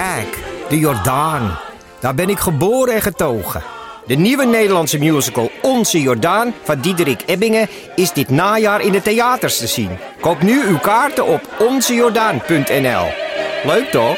Kijk, de Jordaan. Daar ben ik geboren en getogen. De nieuwe Nederlandse musical Onze Jordaan van Diederik Ebbingen is dit najaar in de theaters te zien. Koop nu uw kaarten op onzejordaan.nl. Leuk toch?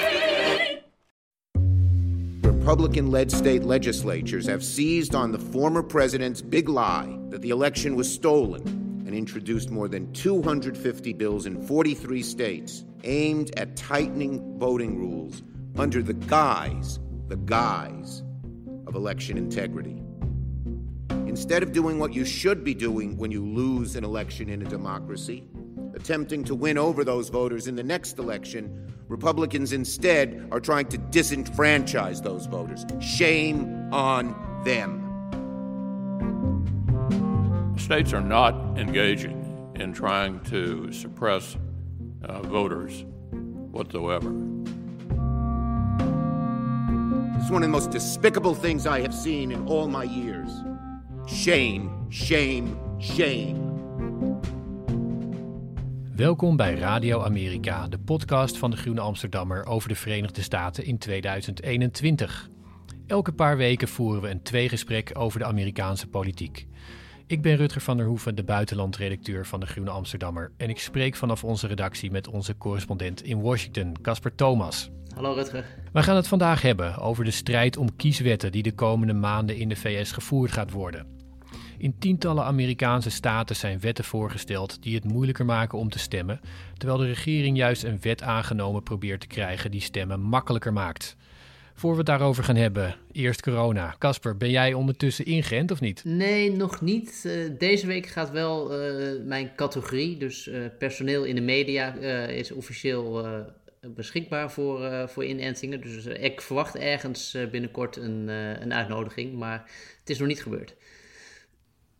Republican led state legislatures have seized on the former president's big lie that the election was stolen and introduced more than 250 bills in 43 states aimed at tightening voting rules under the guise, the guise of election integrity. Instead of doing what you should be doing when you lose an election in a democracy, attempting to win over those voters in the next election, Republicans instead are trying to disenfranchise those voters. Shame on them. States are not engaging in trying to suppress uh, voters whatsoever. It's one of the most despicable things I have seen in all my years. Shame, shame, shame. Welkom bij Radio Amerika, de podcast van de Groene Amsterdammer over de Verenigde Staten in 2021. Elke paar weken voeren we een tweegesprek over de Amerikaanse politiek. Ik ben Rutger van der Hoeven, de buitenlandredacteur van de Groene Amsterdammer. En ik spreek vanaf onze redactie met onze correspondent in Washington, Casper Thomas. Hallo Rutger. We gaan het vandaag hebben over de strijd om kieswetten die de komende maanden in de VS gevoerd gaat worden. In tientallen Amerikaanse staten zijn wetten voorgesteld die het moeilijker maken om te stemmen, terwijl de regering juist een wet aangenomen probeert te krijgen die stemmen makkelijker maakt. Voor we het daarover gaan hebben, eerst corona. Casper, ben jij ondertussen ingeënt of niet? Nee, nog niet. Eh, deze week gaat wel eh, mijn categorie, dus eh, personeel in de media, is officieel beschikbaar voor, eh, voor inentingen. Dus eh, ik verwacht ergens eh, binnenkort een, een uitnodiging, maar het is nog niet gebeurd.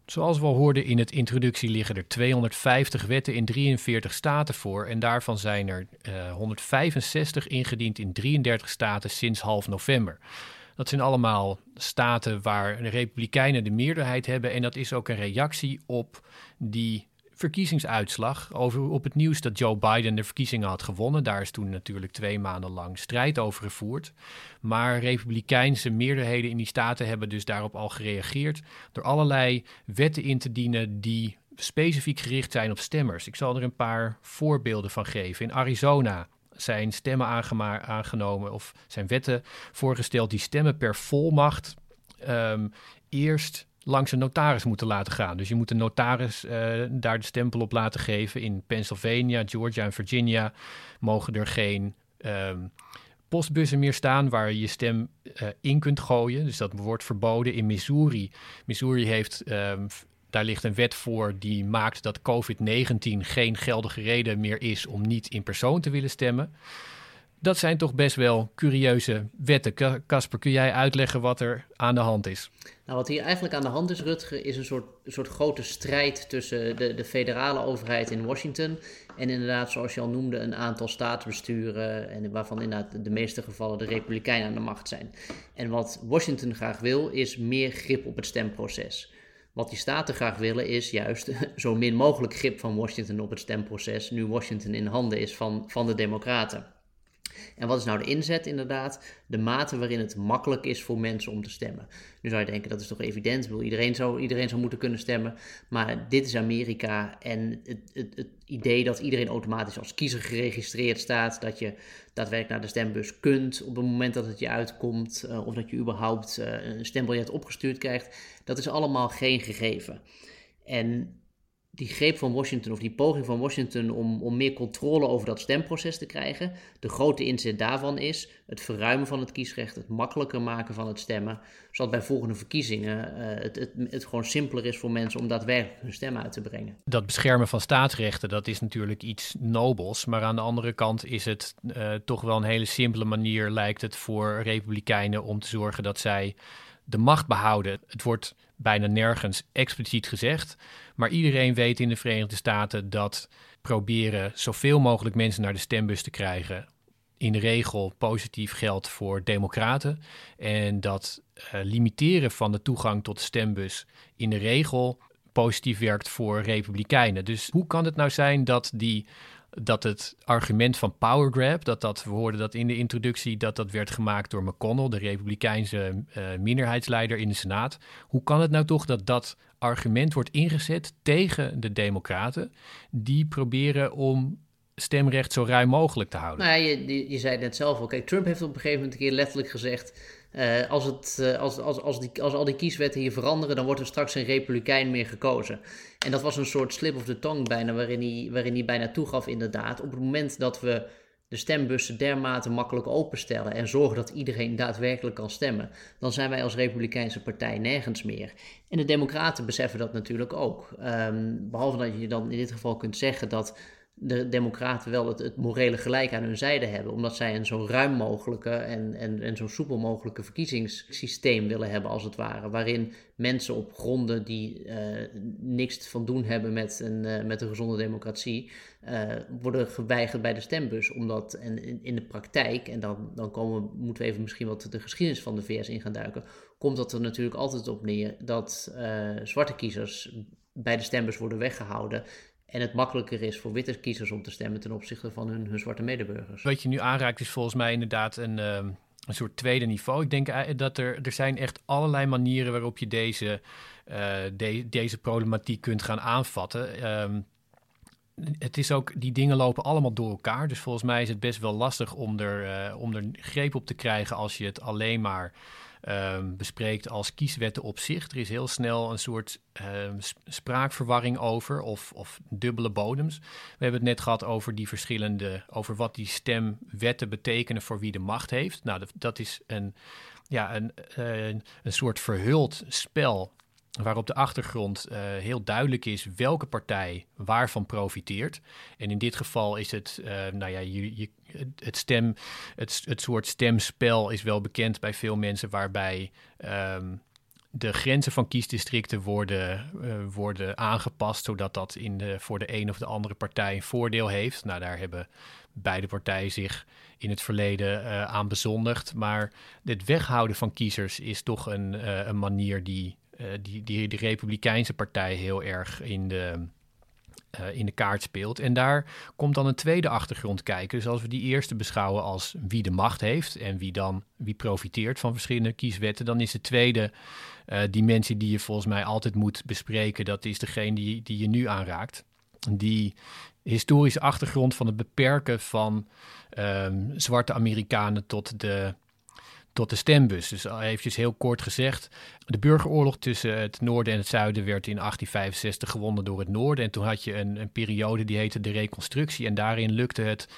Zoals we al hoorden in het introductie liggen er 250 wetten in 43 staten voor en daarvan zijn er eh, 165 ingediend in 33 staten sinds half november. Dat zijn allemaal staten waar de Republikeinen de meerderheid hebben en dat is ook een reactie op die verkiezingsuitslag over op het nieuws dat Joe Biden de verkiezingen had gewonnen. Daar is toen natuurlijk twee maanden lang strijd over gevoerd. Maar republikeinse meerderheden in die staten hebben dus daarop al gereageerd door allerlei wetten in te dienen die specifiek gericht zijn op stemmers. Ik zal er een paar voorbeelden van geven. In Arizona zijn stemmen aangenomen of zijn wetten voorgesteld die stemmen per volmacht ehm, eerst langs een notaris moeten laten gaan. Dus je moet een notaris eh, daar de stempel op laten geven. In Pennsylvania, Georgia en Virginia mogen er geen ehm, postbussen meer staan waar je je stem eh, in kunt gooien. Dus dat wordt verboden in Missouri. Missouri heeft, ehm, daar ligt een wet voor die maakt dat COVID-19 geen geldige reden meer is om niet in persoon te willen stemmen. Dat zijn toch best wel curieuze wetten. Casper, kun jij uitleggen wat er aan de hand is? Nou, wat hier eigenlijk aan de hand is, Rutger, is een soort, soort grote strijd tussen de, de federale overheid in Washington en inderdaad, zoals je al noemde, een aantal statenbesturen en waarvan inderdaad de meeste gevallen de Republikeinen aan de macht zijn. En wat Washington graag wil, is meer grip op het stemproces. Wat die staten graag willen is juist zo min mogelijk grip van Washington op het stemproces, nu Washington in handen is van, van de Democraten. En wat is nou de inzet inderdaad? De mate waarin het makkelijk is voor mensen om te stemmen. Nu zou je denken, dat is toch evident, Ik iedereen, zou, iedereen zou moeten kunnen stemmen. Maar dit is Amerika en het, het, het idee dat iedereen automatisch als kiezer geregistreerd staat, dat je daadwerkelijk naar de stembus kunt op het moment dat het je uitkomt, eh, of dat je überhaupt eh, een stembiljet opgestuurd krijgt, dat is allemaal geen gegeven. En die greep van Washington, of die poging van Washington om, om meer controle over dat stemproces te krijgen. De grote inzet daarvan is het verruimen van het kiesrecht, het makkelijker maken van het stemmen, zodat bij volgende verkiezingen uh, het, het, het gewoon simpeler is voor mensen om daadwerkelijk hun stem uit te brengen. Dat beschermen van staatsrechten, dat is natuurlijk iets nobels, maar aan de andere kant is het uh, toch wel een hele simpele manier, lijkt het, voor republikeinen om te zorgen dat zij de macht behouden. Het wordt bijna nergens expliciet gezegd. Maar iedereen weet in de Verenigde Staten dat proberen zoveel mogelijk mensen naar de stembus te krijgen. In de regel positief geldt voor democraten. En dat uh, limiteren van de toegang tot de stembus in de regel positief werkt voor republikeinen. Dus hoe kan het nou zijn dat die dat het argument van power grab, dat dat, we hoorden dat in de introductie, dat dat werd gemaakt door McConnell, de republikeinse uh, minderheidsleider in de Senaat. Hoe kan het nou toch dat dat argument wordt ingezet tegen de democraten, die proberen om stemrecht zo ruim mogelijk te houden? Nou je, je, zei net zelf al. Kijk, Trump heeft op een gegeven moment een keer letterlijk gezegd... Uh, als, het, uh, als, als, als, die, als al die kieswetten hier veranderen, dan wordt er straks geen republikein meer gekozen. En dat was een soort slip of the tongue bijna, waarin hij, waarin hij bijna toegaf inderdaad. Op het moment dat we de stembussen dermate makkelijk openstellen en zorgen dat iedereen daadwerkelijk kan stemmen, dan zijn wij als Republikeinse partij nergens meer. En de Democraten beseffen dat natuurlijk ook. Um, behalve dat je dan in dit geval kunt zeggen dat de democraten wel het, morele gelijk aan hun zijde hebben. Omdat zij een zo ruim mogelijke en, en, en zo soepel mogelijke verkiezingssysteem willen hebben, als het ware. Waarin mensen op gronden die uh, niks van doen hebben met een, uh, met een gezonde democratie, uh, worden geweigerd bij de stembus. Omdat en in, in, de praktijk, en dan, dan komen, moeten we even misschien wat de geschiedenis van de VS in gaan duiken, komt dat er natuurlijk altijd op neer dat zwarte kiezers bij de stembus worden weggehouden en het makkelijker is voor witte kiezers om te stemmen ten opzichte van hun, hun zwarte medeburgers. Wat je nu aanraakt is volgens mij inderdaad een, uh, een soort tweede niveau. Ik denk dat er, er zijn echt allerlei manieren waarop je deze, de, deze problematiek kunt gaan aanvatten. Um, het is ook, die dingen lopen allemaal door elkaar. Dus volgens mij is het best wel lastig om er, uh, om er greep op te krijgen als je het alleen maar um, bespreekt als kieswetten op zich. Er is heel snel een soort um, spraakverwarring over of, of dubbele bodems. We hebben het net gehad over die verschillende, over wat die stemwetten betekenen voor wie de macht heeft. Nou, dat, dat is een, ja, een, een, een soort verhuld spel waar op de achtergrond uh, heel duidelijk is welke partij waarvan profiteert. En in dit geval is het, uh, nou ja, je, het, stem, het, het soort stemspel is wel bekend bij veel mensen, waarbij um, de grenzen van kiesdistricten worden, uh, worden aangepast, zodat dat in de, voor de een of de andere partij een voordeel heeft. Nou, daar hebben beide partijen zich in het verleden aan bezondigd. Maar het weghouden van kiezers is toch een, een manier die die, die de Republikeinse partij heel erg in de, uh, in de kaart speelt. En daar komt dan een tweede achtergrond kijken. Dus als we die eerste beschouwen als wie de macht heeft en wie dan wie profiteert van verschillende kieswetten, dan is de tweede uh, dimensie die je volgens mij altijd moet bespreken, dat is degene die, die je nu aanraakt. Die historische achtergrond van het beperken van um, zwarte Amerikanen tot de tot de stembus. Dus eventjes heel kort gezegd, de burgeroorlog tussen het noorden en het zuiden werd in 1865 gewonnen door het noorden. En toen had je een, een periode die heette de reconstructie en daarin lukte het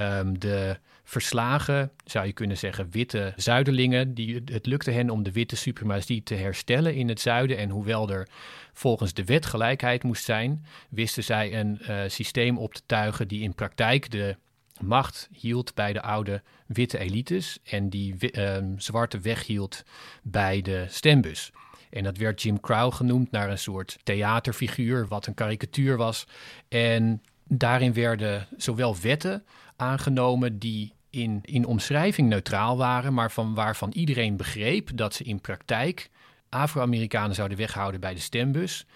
um, de verslagen, zou je kunnen zeggen, witte zuiderlingen. Die, het lukte hen om de witte suprematie te herstellen in het zuiden. En hoewel er volgens de wet gelijkheid moest zijn, wisten zij een uh, systeem op te tuigen die in praktijk de macht hield bij de oude witte elites en die uh, zwarte weghield bij de stembus. En dat werd Jim Crow genoemd naar een soort theaterfiguur, wat een karikatuur was. En daarin werden zowel wetten aangenomen die in, in omschrijving neutraal waren, maar van waarvan iedereen begreep dat ze in praktijk Afro-Amerikanen zouden weghouden bij de stembus.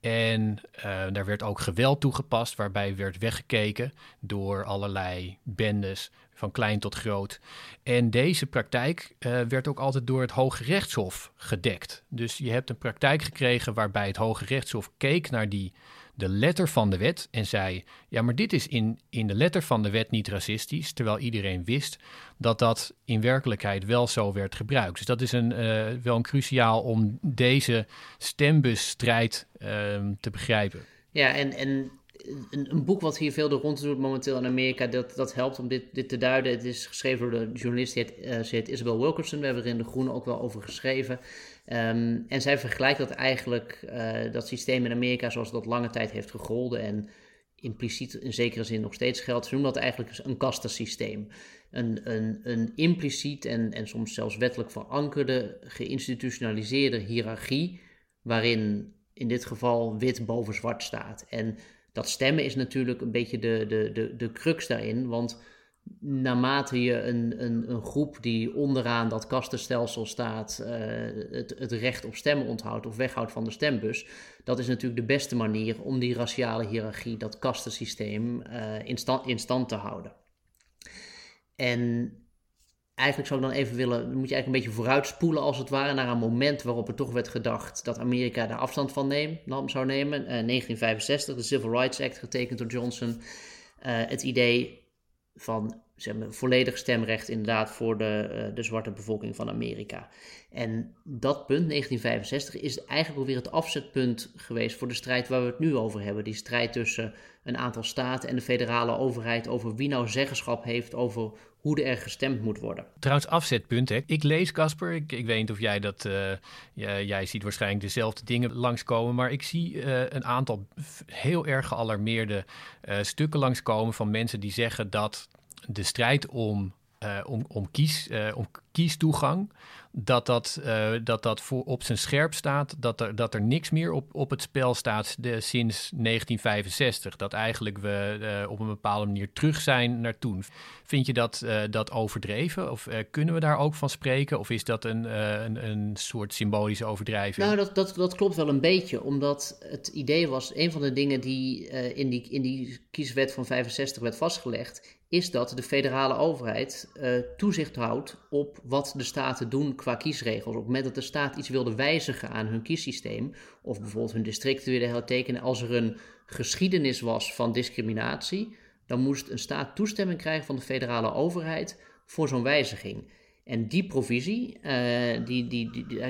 En uh, daar werd ook geweld toegepast, waarbij werd weggekeken door allerlei bendes, van klein tot groot. En deze praktijk uh, werd ook altijd door het Hoge Rechtshof gedekt. Dus je hebt een praktijk gekregen waarbij het Hoge Rechtshof keek naar die de letter van de wet en zei: Ja, maar dit is in, in de letter van de wet niet racistisch. Terwijl iedereen wist dat dat in werkelijkheid wel zo werd gebruikt. Dus dat is een, uh, wel een cruciaal om deze stembusstrijd uh, te begrijpen. Ja, en, en een, een, boek wat hier veel de rond doet momenteel in Amerika, dat, dat helpt om dit, dit te duiden. Het is geschreven door de journalist, die heet, uh, heet Isabel Wilkerson. We hebben er in De Groene ook wel over geschreven. Ehm, en zij vergelijkt dat eigenlijk, uh, dat systeem in Amerika zoals dat lange tijd heeft gegolden en impliciet in zekere zin nog steeds geldt. Ze noemen dat eigenlijk een kastensysteem. Een, een, een impliciet en, en soms zelfs wettelijk verankerde, geïnstitutionaliseerde hiërarchie, waarin in dit geval wit boven zwart staat. En dat stemmen is natuurlijk een beetje de, de, de, de crux daarin, want naarmate je een, een, een groep die onderaan dat kastenstelsel staat, uh, het, het recht op stemmen onthoudt of weghoudt van de stembus, dat is natuurlijk de beste manier om die raciale hiërarchie, dat kastensysteem, uh, in, stand, in stand te houden. En eigenlijk zou ik dan even willen, moet je eigenlijk een beetje vooruitspoelen als het ware naar een moment waarop er toch werd gedacht dat Amerika daar afstand van neem, zou nemen. Uh, 1965, de Civil Rights Act, getekend door Johnson. het idee van zeg maar, volledig stemrecht inderdaad voor de, uh, de zwarte bevolking van Amerika. En dat punt, 1965, is eigenlijk alweer het afzetpunt geweest voor de strijd waar we het nu over hebben. Die strijd tussen een aantal staten en de federale overheid over wie nou zeggenschap heeft over hoe er gestemd moet worden. Trouwens, afzetpunt. Hè. Ik lees, Casper, ik, ik weet niet of jij dat... Uh, jij, ziet waarschijnlijk dezelfde dingen langskomen... maar ik zie uh, een aantal heel erg gealarmeerde uh, stukken langskomen... van mensen die zeggen dat de strijd om, om, om, kies, om kiestoegang dat dat, uh, dat, dat voor op zijn scherp staat, dat er, dat er niks meer op, op het spel staat sinds 1965. Dat eigenlijk we uh, op een bepaalde manier terug zijn naar toen. Vind je dat, uh, dat overdreven? Of kunnen we daar ook van spreken? Of is dat een, een, een soort symbolische overdrijving? Nou, dat, dat, dat klopt wel een beetje. Omdat het idee was, een van de dingen die in, die in die kieswet van 65 werd vastgelegd, is dat de federale overheid uh, toezicht houdt op wat de staten doen qua kiesregels. Op het moment dat de staat iets wilde wijzigen aan hun kiessysteem, of bijvoorbeeld hun districten willen hertekenen, als er een geschiedenis was van discriminatie, dan moest een staat toestemming krijgen van de federale overheid voor zo'n wijziging. En die provisie, uh, die, die, die, die,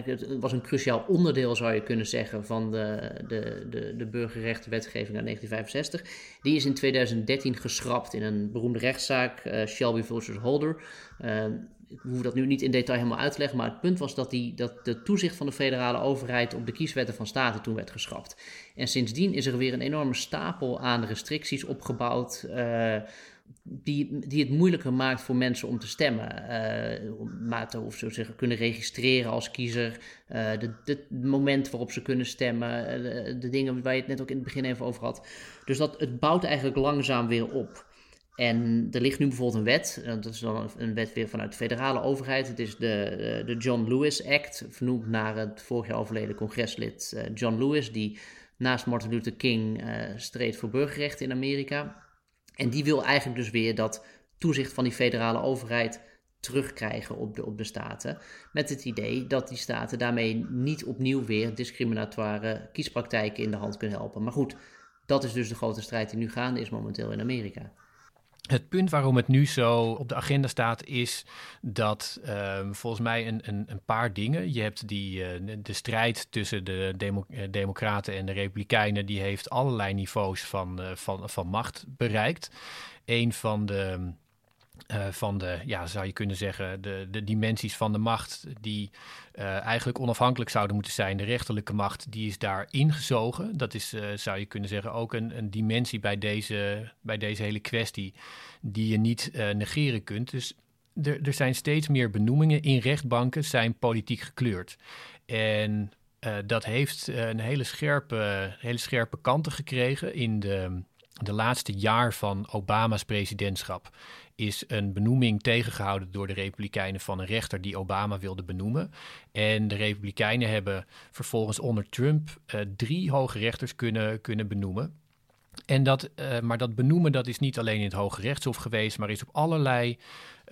was een cruciaal onderdeel, zou je kunnen zeggen, van de, de, de, de burgerrechtenwetgeving uit 1965. Die is in 2013 geschrapt in een beroemde rechtszaak, uh, Shelby versus Holder. Uh, ik hoef dat nu niet in detail helemaal uit te leggen, maar het punt was dat, die, dat de toezicht van de federale overheid op de kieswetten van staten toen werd geschrapt. En sindsdien is er weer een enorme stapel aan restricties opgebouwd die, die het moeilijker maakt voor mensen om te stemmen. Uh, of ze zich kunnen registreren als kiezer. Het moment waarop ze kunnen stemmen. Uh, de, dingen waar je het net ook in het begin even over had. Dus dat, het bouwt eigenlijk langzaam weer op. En er ligt nu bijvoorbeeld een wet. Dat is dan een wet weer vanuit de federale overheid. Het is de, de John Lewis Act. Vernoemd naar het vorig jaar overleden congreslid John Lewis. Die naast Martin Luther King streed voor burgerrechten in Amerika. En die wil eigenlijk dus weer dat toezicht van die federale overheid terugkrijgen op de, op de staten. Met het idee dat die staten daarmee niet opnieuw weer discriminatoire kiespraktijken in de hand kunnen helpen. Maar goed, dat is dus de grote strijd die nu gaande is momenteel in Amerika. Het punt waarom het nu zo op de agenda staat, is dat uh, volgens mij een, een, een, paar dingen. Je hebt die, uh, de strijd tussen de eh, Democraten en de Republikeinen, die heeft allerlei niveaus van, uh, van, van macht bereikt. Een van de uh, van de, ja, zou je kunnen zeggen, de, de dimensies van de macht die uh, eigenlijk onafhankelijk zouden moeten zijn. De rechterlijke macht, die is daar ingezogen. Dat is, uh, zou je kunnen zeggen, ook een, een dimensie bij deze, bij deze hele kwestie die je niet negeren kunt. Dus er, er zijn steeds meer benoemingen in rechtbanken, zijn politiek gekleurd. En dat heeft een hele scherpe, hele scherpe kanten gekregen in de, de laatste jaar van Obama's presidentschap is een benoeming tegengehouden door de Republikeinen van een rechter die Obama wilde benoemen. En de Republikeinen hebben vervolgens onder Trump uh, drie hoge rechters kunnen, kunnen benoemen. En dat, uh, maar dat benoemen dat is niet alleen in het Hoge Rechtshof geweest, maar is op allerlei,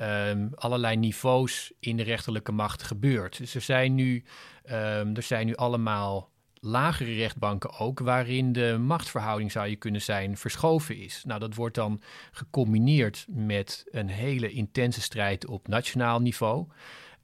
um, allerlei niveaus in de rechterlijke macht gebeurd. Dus er zijn nu, um, er zijn nu allemaal lagere rechtbanken ook, waarin de machtsverhouding, zou je kunnen zijn, verschoven is. Nou, dat wordt dan gecombineerd met een hele intense strijd op nationaal niveau,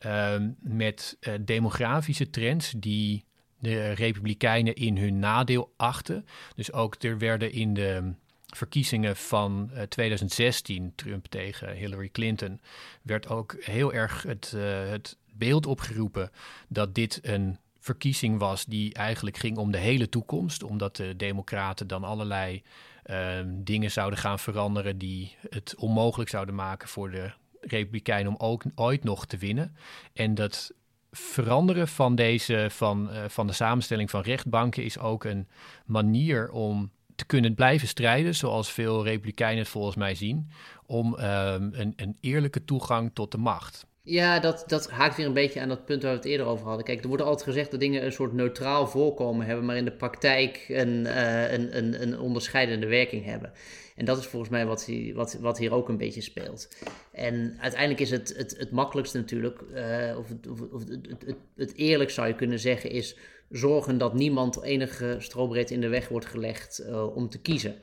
uh, met uh, demografische trends die de Republikeinen in hun nadeel achten. Dus ook er werden in de verkiezingen van 2016, Trump tegen Hillary Clinton, werd ook heel erg het, het beeld opgeroepen dat dit een verkiezing was die eigenlijk ging om de hele toekomst, omdat de Democraten dan allerlei Ehm, dingen zouden gaan veranderen die het onmogelijk zouden maken voor de Republikeinen om ook ooit nog te winnen. En dat veranderen van, deze, van, uh, van de samenstelling van rechtbanken is ook een manier om te kunnen blijven strijden, zoals veel Republikeinen het volgens mij zien, om um, een, een eerlijke toegang tot de macht. Ja, dat, dat haakt weer een beetje aan dat punt waar we het eerder over hadden. Kijk, er wordt altijd gezegd dat dingen een soort neutraal voorkomen hebben, maar in de praktijk een, uh, een, een, een onderscheidende werking hebben. En dat is volgens mij wat, wat, wat hier ook een beetje speelt. En uiteindelijk is het, het, het makkelijkste natuurlijk, uh, of, het, of, het, het, eerlijk zou je kunnen zeggen, is zorgen dat niemand enige strobreedte in de weg wordt gelegd uh, om te kiezen.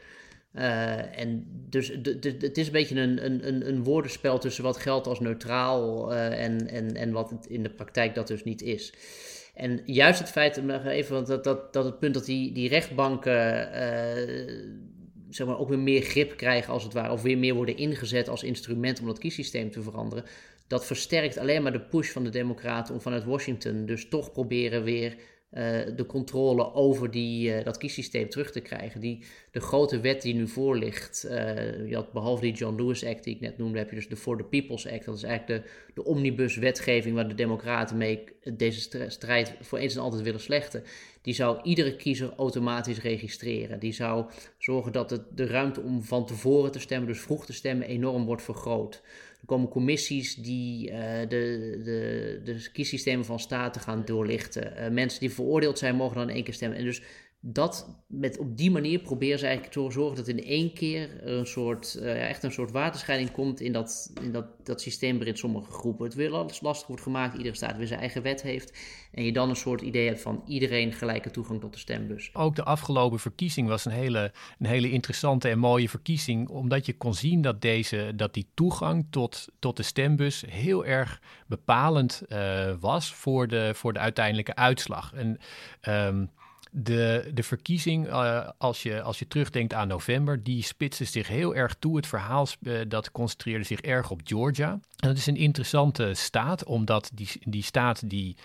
Uh, en dus het is een beetje een, een, een woordenspel tussen wat geldt als neutraal uh, en, en, en wat het in de praktijk dat dus niet is. En juist het feit, even, dat, dat, dat het punt dat die, die rechtbanken uh, zeg maar ook weer meer grip krijgen als het ware, of weer meer worden ingezet als instrument om dat kiessysteem te veranderen, dat versterkt alleen maar de push van de Democraten om vanuit Washington dus toch proberen weer de controle over die, uh, dat kiessysteem terug te krijgen. Die, de grote wet die nu voor ligt, had behalve die John Lewis Act die ik net noemde, heb je dus de For the People's Act. Dat is eigenlijk de, de omnibus wetgeving waar de democraten mee deze strijd voor eens en altijd willen slechten. Die zou iedere kiezer automatisch registreren. Die zou zorgen dat het, de ruimte om van tevoren te stemmen, dus vroeg te stemmen, enorm wordt vergroot. Er komen commissies die uh, de, de, de kiessystemen van staten gaan doorlichten. Uh, mensen die veroordeeld zijn mogen dan één keer stemmen. En dus dat met, op die manier proberen ze eigenlijk te zorgen dat in één keer een soort, uh, echt een soort waterscheiding komt in dat, in dat, dat systeem waarin sommige groepen het weer lastig wordt gemaakt, iedere staat weer zijn eigen wet heeft. En je dan een soort idee hebt van iedereen gelijke toegang tot de stembus. Ook de afgelopen verkiezing was een hele, een hele interessante en mooie verkiezing, omdat je kon zien dat, deze, dat die toegang tot, tot de stembus heel erg bepalend uh, was voor de, voor de uiteindelijke uitslag. En um, de, de verkiezing, uh, als, je, als je terugdenkt aan november, die spitste zich heel erg toe. Het verhaal uh, dat concentreerde zich erg op Georgia. En dat is een interessante staat, omdat die, die staat die,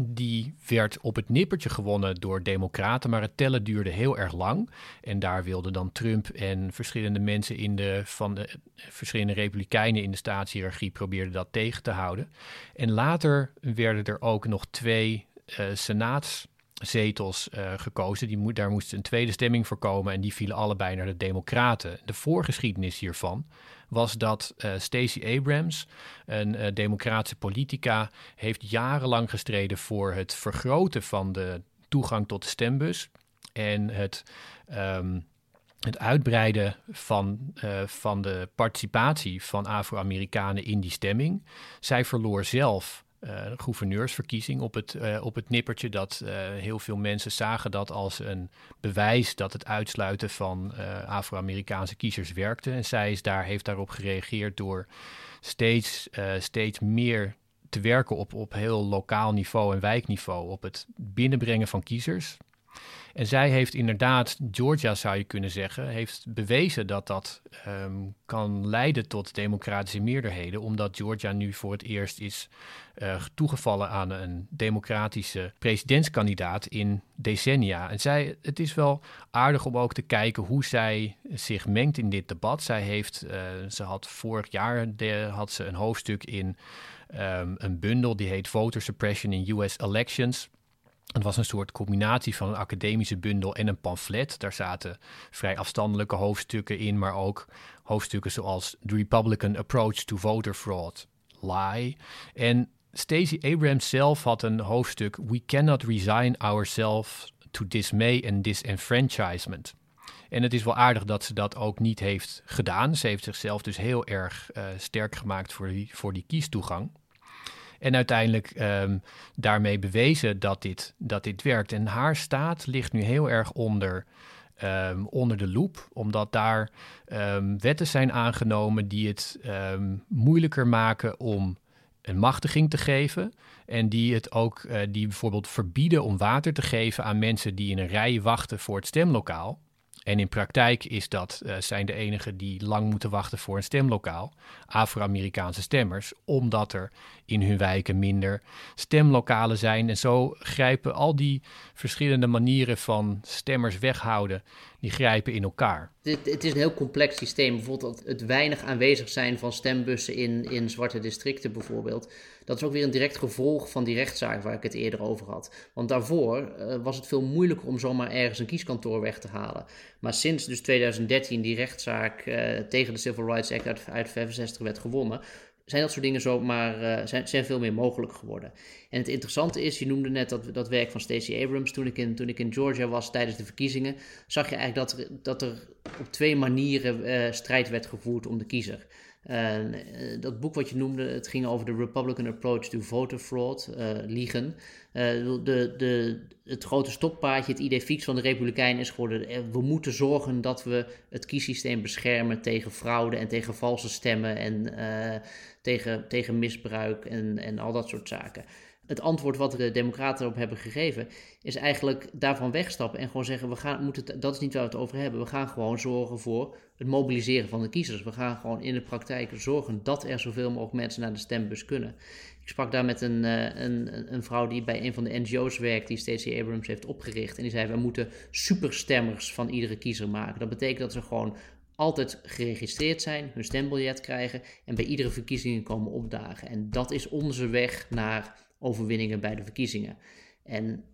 die werd op het nippertje gewonnen door democraten, maar het tellen duurde heel erg lang. En daar wilden dan Trump en verschillende mensen in de, van de verschillende republikeinen in de staatshierarchie probeerden dat tegen te houden. En later werden er ook nog twee uh, senaats zetels uh, gekozen. Die daar moest een tweede stemming voor komen en die vielen allebei naar de Democraten. De voorgeschiedenis hiervan was dat uh, Stacey Abrams, een uh, democratische politica, heeft jarenlang gestreden voor het vergroten van de toegang tot de stembus en het. Um, het uitbreiden van, van de participatie van Afro-Amerikanen in die stemming. Zij verloor zelf gouverneursverkiezing op het, uh, op het nippertje. Dat uh, heel veel mensen zagen dat als een bewijs dat het uitsluiten van Afro-Amerikaanse kiezers werkte. En zij is daar, heeft daarop gereageerd door steeds, steeds meer te werken op, op heel lokaal niveau en wijkniveau. Op het binnenbrengen van kiezers. En zij heeft inderdaad, Georgia zou je kunnen zeggen, heeft bewezen dat dat um, kan leiden tot democratische meerderheden, omdat Georgia nu voor het eerst is uh, toegevallen aan een democratische presidentskandidaat in decennia. En zij, het is wel aardig om ook te kijken hoe zij zich mengt in dit debat. Zij heeft, uh, ze had vorig jaar had ze een hoofdstuk in um, een bundel die heet Voter Suppression in US Elections. Het was een soort combinatie van een academische bundel en een pamflet. Daar zaten vrij afstandelijke hoofdstukken in, maar ook hoofdstukken zoals The Republican Approach to Voter Fraud, Lie. En Stacey Abrams zelf had een hoofdstuk We Cannot Resign Ourselves to Dismay and Disenfranchisement. En het is wel aardig dat ze dat ook niet heeft gedaan. Ze heeft zichzelf dus heel erg uh, sterk gemaakt voor die, voor die kiestoegang. En uiteindelijk um, daarmee bewezen dat dit, dat dit werkt. En haar staat ligt nu heel erg onder, um, onder de loep, omdat daar um, wetten zijn aangenomen die het moeilijker maken om een machtiging te geven. En die het ook, uh, die bijvoorbeeld verbieden om water te geven aan mensen die in een rij wachten voor het stemlokaal. En in praktijk is dat, uh, zijn de enigen die lang moeten wachten voor een stemlokaal, Afro-Amerikaanse stemmers, omdat er in hun wijken minder stemlokalen zijn. En zo grijpen al die verschillende manieren van stemmers weghouden, die grijpen in elkaar. Het, het is een heel complex systeem. Bijvoorbeeld het weinig aanwezig zijn van stembussen in, in zwarte districten bijvoorbeeld. Dat is ook weer een direct gevolg van die rechtszaak waar ik het eerder over had. Want daarvoor uh, was het veel moeilijker om zomaar ergens een kieskantoor weg te halen. Maar sinds dus 2013 die rechtszaak uh, tegen de Civil Rights Act uit, uit 65 werd gewonnen, zijn dat soort dingen zomaar, uh, zijn, zijn veel meer mogelijk geworden. En het interessante is, je noemde net dat, dat werk van Stacey Abrams. Toen ik, in, toen ik in Georgia was tijdens de verkiezingen, zag je eigenlijk dat er, dat er op twee manieren uh, strijd werd gevoerd om de kiezer. Uh, dat boek wat je noemde, het ging over de Republican approach to voter fraud, liegen. Uh, de, de, het grote stoppaardje, het idee fix van de Republikeinen is geworden: we moeten zorgen dat we het kiessysteem beschermen tegen fraude en tegen valse stemmen en tegen, tegen misbruik en, en al dat soort zaken. Het antwoord wat de Democraten erop hebben gegeven, is eigenlijk daarvan wegstappen en gewoon zeggen: we gaan, moeten, dat is niet waar we het over hebben. We gaan gewoon zorgen voor het mobiliseren van de kiezers. We gaan gewoon in de praktijk zorgen dat er zoveel mogelijk mensen naar de stembus kunnen. Ik sprak daar met een, een, een vrouw die bij een van de NGO's werkt, die Stacey Abrams heeft opgericht. En die zei: We moeten superstemmers van iedere kiezer maken. Dat betekent dat ze gewoon altijd geregistreerd zijn, hun stembiljet krijgen en bij iedere verkiezing komen opdagen. En dat is onze weg naar overwinningen bij de verkiezingen. En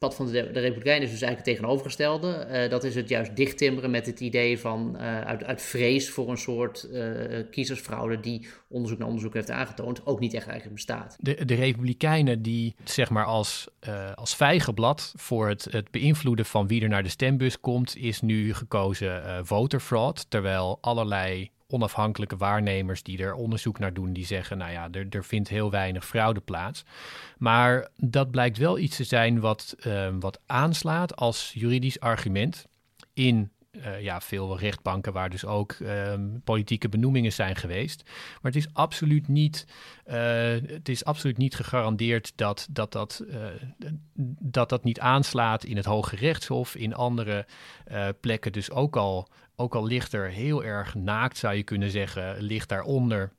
pad van de, de Republikeinen is dus eigenlijk het tegenovergestelde. Uh, dat is het juist dichttimmeren met het idee van uh, uit, uit vrees voor een soort uh, kiezersfraude die onderzoek naar onderzoek heeft aangetoond, ook niet echt eigenlijk bestaat. De, de Republikeinen die zeg maar als, als vijgenblad voor het, het beïnvloeden van wie er naar de stembus komt, is nu gekozen voter fraud, terwijl allerlei onafhankelijke waarnemers die er onderzoek naar doen, die zeggen, nou ja, er, er vindt heel weinig fraude plaats. Maar dat blijkt wel iets te zijn wat, uh, wat aanslaat als juridisch argument in uh, ja, veel rechtbanken waar dus ook uh, politieke benoemingen zijn geweest. Maar het is absoluut niet, uh, het is absoluut niet gegarandeerd dat dat, dat, uh, dat dat niet aanslaat in het Hoge Rechtshof, in andere plekken. Dus ook al, ook al ligt er heel erg naakt, zou je kunnen zeggen, ligt daaronder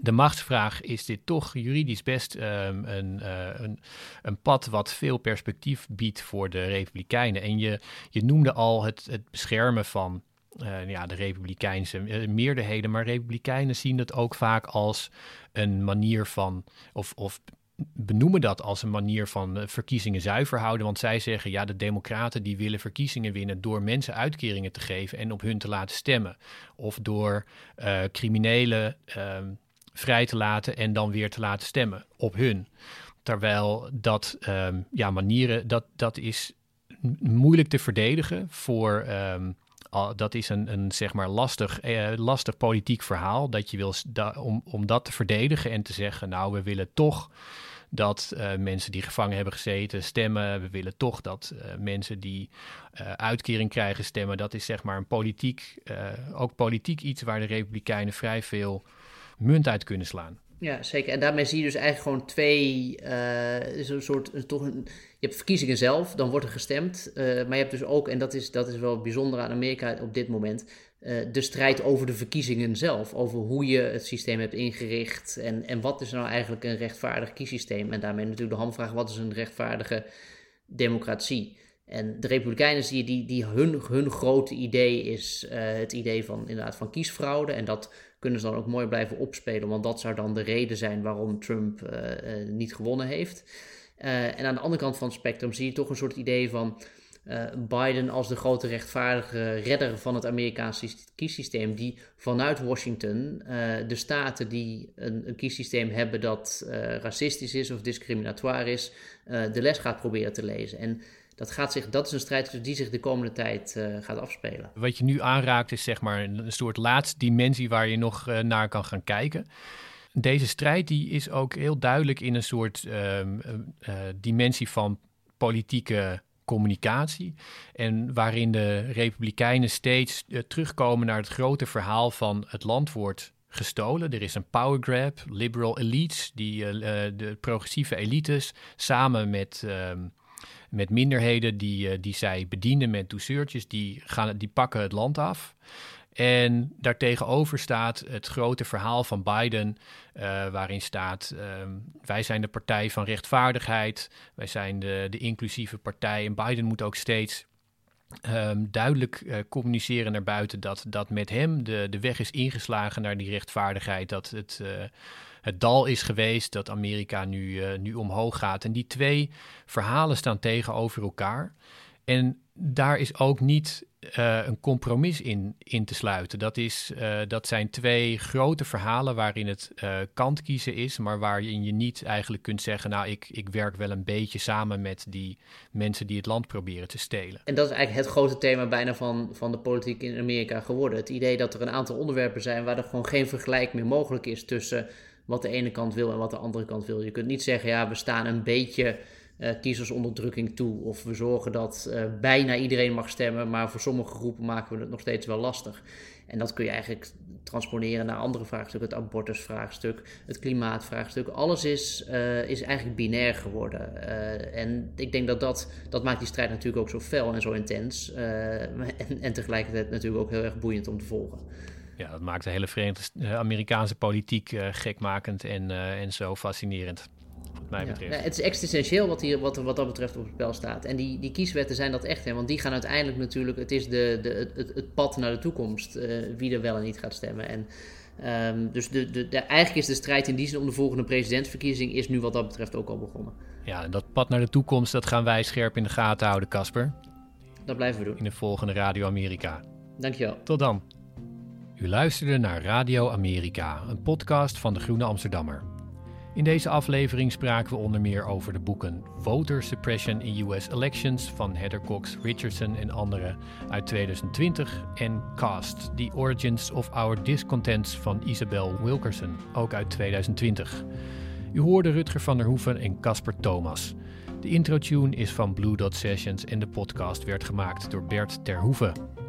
de machtsvraag is dit toch juridisch best um, een, uh, een, een, pad wat veel perspectief biedt voor de Republikeinen. En je, je noemde al het, het beschermen van uh, ja, de Republikeinse uh, meerderheden, maar Republikeinen zien dat ook vaak als een manier van, of, of benoemen dat als een manier van verkiezingen zuiver houden. Want zij zeggen, ja, de democraten die willen verkiezingen winnen door mensen uitkeringen te geven en op hun te laten stemmen. Of door criminelen ehm, vrij te laten en dan weer te laten stemmen op hun. Terwijl dat um, ja, manieren, dat, dat is moeilijk te verdedigen voor. Um, dat is een, een zeg maar lastig, eh, lastig politiek verhaal. Dat je wil om, om dat te verdedigen en te zeggen, nou, we willen toch dat uh, mensen die gevangen hebben gezeten stemmen. We willen toch dat uh, mensen die uh, uitkering krijgen stemmen. Dat is zeg maar een politiek, ook politiek iets waar de Republikeinen vrij veel munt uit kunnen slaan. Ja, zeker. En daarmee zie je dus eigenlijk gewoon twee, uh, een soort, toch een, je hebt verkiezingen zelf, dan wordt er gestemd. Maar je hebt dus ook, en dat is, dat is wel bijzonder aan Amerika op dit moment, de strijd over de verkiezingen zelf. Over hoe je het systeem hebt ingericht en, en wat is nou eigenlijk een rechtvaardig kiessysteem. En daarmee natuurlijk de hamvraag, wat is een rechtvaardige democratie? En de Republikeinen zie je, die, die hun, hun grote idee is het idee van, inderdaad, van kiesfraude. En dat kunnen ze dan ook mooi blijven opspelen. Want dat zou dan de reden zijn waarom Trump uh, niet gewonnen heeft. En aan de andere kant van het spectrum zie je toch een soort idee van Biden als de grote rechtvaardige redder van het Amerikaanse kiessysteem. Die vanuit Washington de staten die een, een kiessysteem hebben dat racistisch is of discriminatoire is, de les gaat proberen te lezen. En dat, gaat zich, dat is een strijd die zich de komende tijd gaat afspelen. Wat je nu aanraakt is zeg maar een soort laatste dimensie waar je nog naar kan gaan kijken. Deze strijd die is ook heel duidelijk in een soort uh, dimensie van politieke communicatie. En waarin de Republikeinen steeds terugkomen naar het grote verhaal van het land wordt gestolen. Er is een power grab, liberal elites, die, de progressieve elites, samen met, ehm, met minderheden die, die zij bedienen met douceurtjes, die, gaan, die pakken het land af. En daartegenover staat het grote verhaal van Biden, uh, waarin staat: uh, wij zijn de partij van rechtvaardigheid, wij zijn de, de inclusieve partij. En Biden moet ook steeds um, duidelijk uh, communiceren naar buiten dat, dat met hem de, de weg is ingeslagen naar die rechtvaardigheid, dat het, uh, het dal is geweest, dat Amerika nu, nu omhoog gaat. En die twee verhalen staan tegenover elkaar. En daar is ook niet uh, een compromis in, in te sluiten. Dat, is, uh, dat zijn twee grote verhalen waarin het uh, kant kiezen is, maar waarin je niet eigenlijk kunt zeggen, nou, ik, ik werk wel een beetje samen met die mensen die het land proberen te stelen. En dat is eigenlijk het grote thema bijna van, van de politiek in Amerika geworden. Het idee dat er een aantal onderwerpen zijn waar er gewoon geen vergelijk meer mogelijk is tussen wat de ene kant wil en wat de andere kant wil. Je kunt niet zeggen, ja, we staan een beetje kiezersonderdrukking toe. Of we zorgen dat uh, bijna iedereen mag stemmen, maar voor sommige groepen maken we het nog steeds wel lastig. En dat kun je eigenlijk transponeren naar andere vraagstukken, het abortusvraagstuk, het klimaatvraagstuk. Alles is, uh, is eigenlijk binair geworden. en ik denk dat, dat dat maakt die strijd natuurlijk ook zo fel en zo intens. en, en tegelijkertijd natuurlijk ook heel erg boeiend om te volgen. Ja, dat maakt de hele Verenigde Amerikaanse politiek gekmakend en, en zo fascinerend mij betreft. Ja, het is existentieel wat, hier, wat, wat dat betreft op het spel staat. En die, die kieswetten zijn dat echt, hè, want die gaan uiteindelijk natuurlijk, het is de, de, het, het pad naar de toekomst, uh, wie er wel en niet gaat stemmen. En, um, dus de, de, de, eigenlijk is de strijd in die zin om de volgende presidentsverkiezing is nu wat dat betreft ook al begonnen. Ja, en dat pad naar de toekomst, dat gaan wij scherp in de gaten houden, Casper. Dat blijven we doen. In de volgende Radio Amerika. Dankjewel. Tot dan. U luisterde naar Radio Amerika, een podcast van de Groene Amsterdammer. In deze aflevering spraken we onder meer over de boeken Voter Suppression in US Elections van Heather Cox Richardson en anderen uit 2020 en Cast, The Origins of Our Discontents van Isabel Wilkerson, ook uit 2020. U hoorde Rutger van der Hoeven en Casper Thomas. De intro-tune is van Blue Dot Sessions en de podcast werd gemaakt door Bert Terhoeven.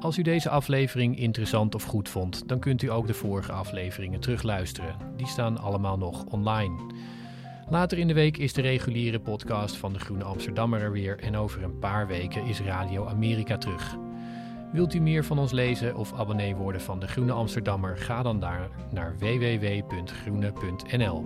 Als u deze aflevering interessant of goed vond, dan kunt u ook de vorige afleveringen terugluisteren. Die staan allemaal nog online. Later in de week is de reguliere podcast van de Groene Amsterdammer er weer en over een paar weken is Radio Amerika terug. Wilt u meer van ons lezen of abonnee worden van de Groene Amsterdammer? Ga dan daar naar www.groene.nl.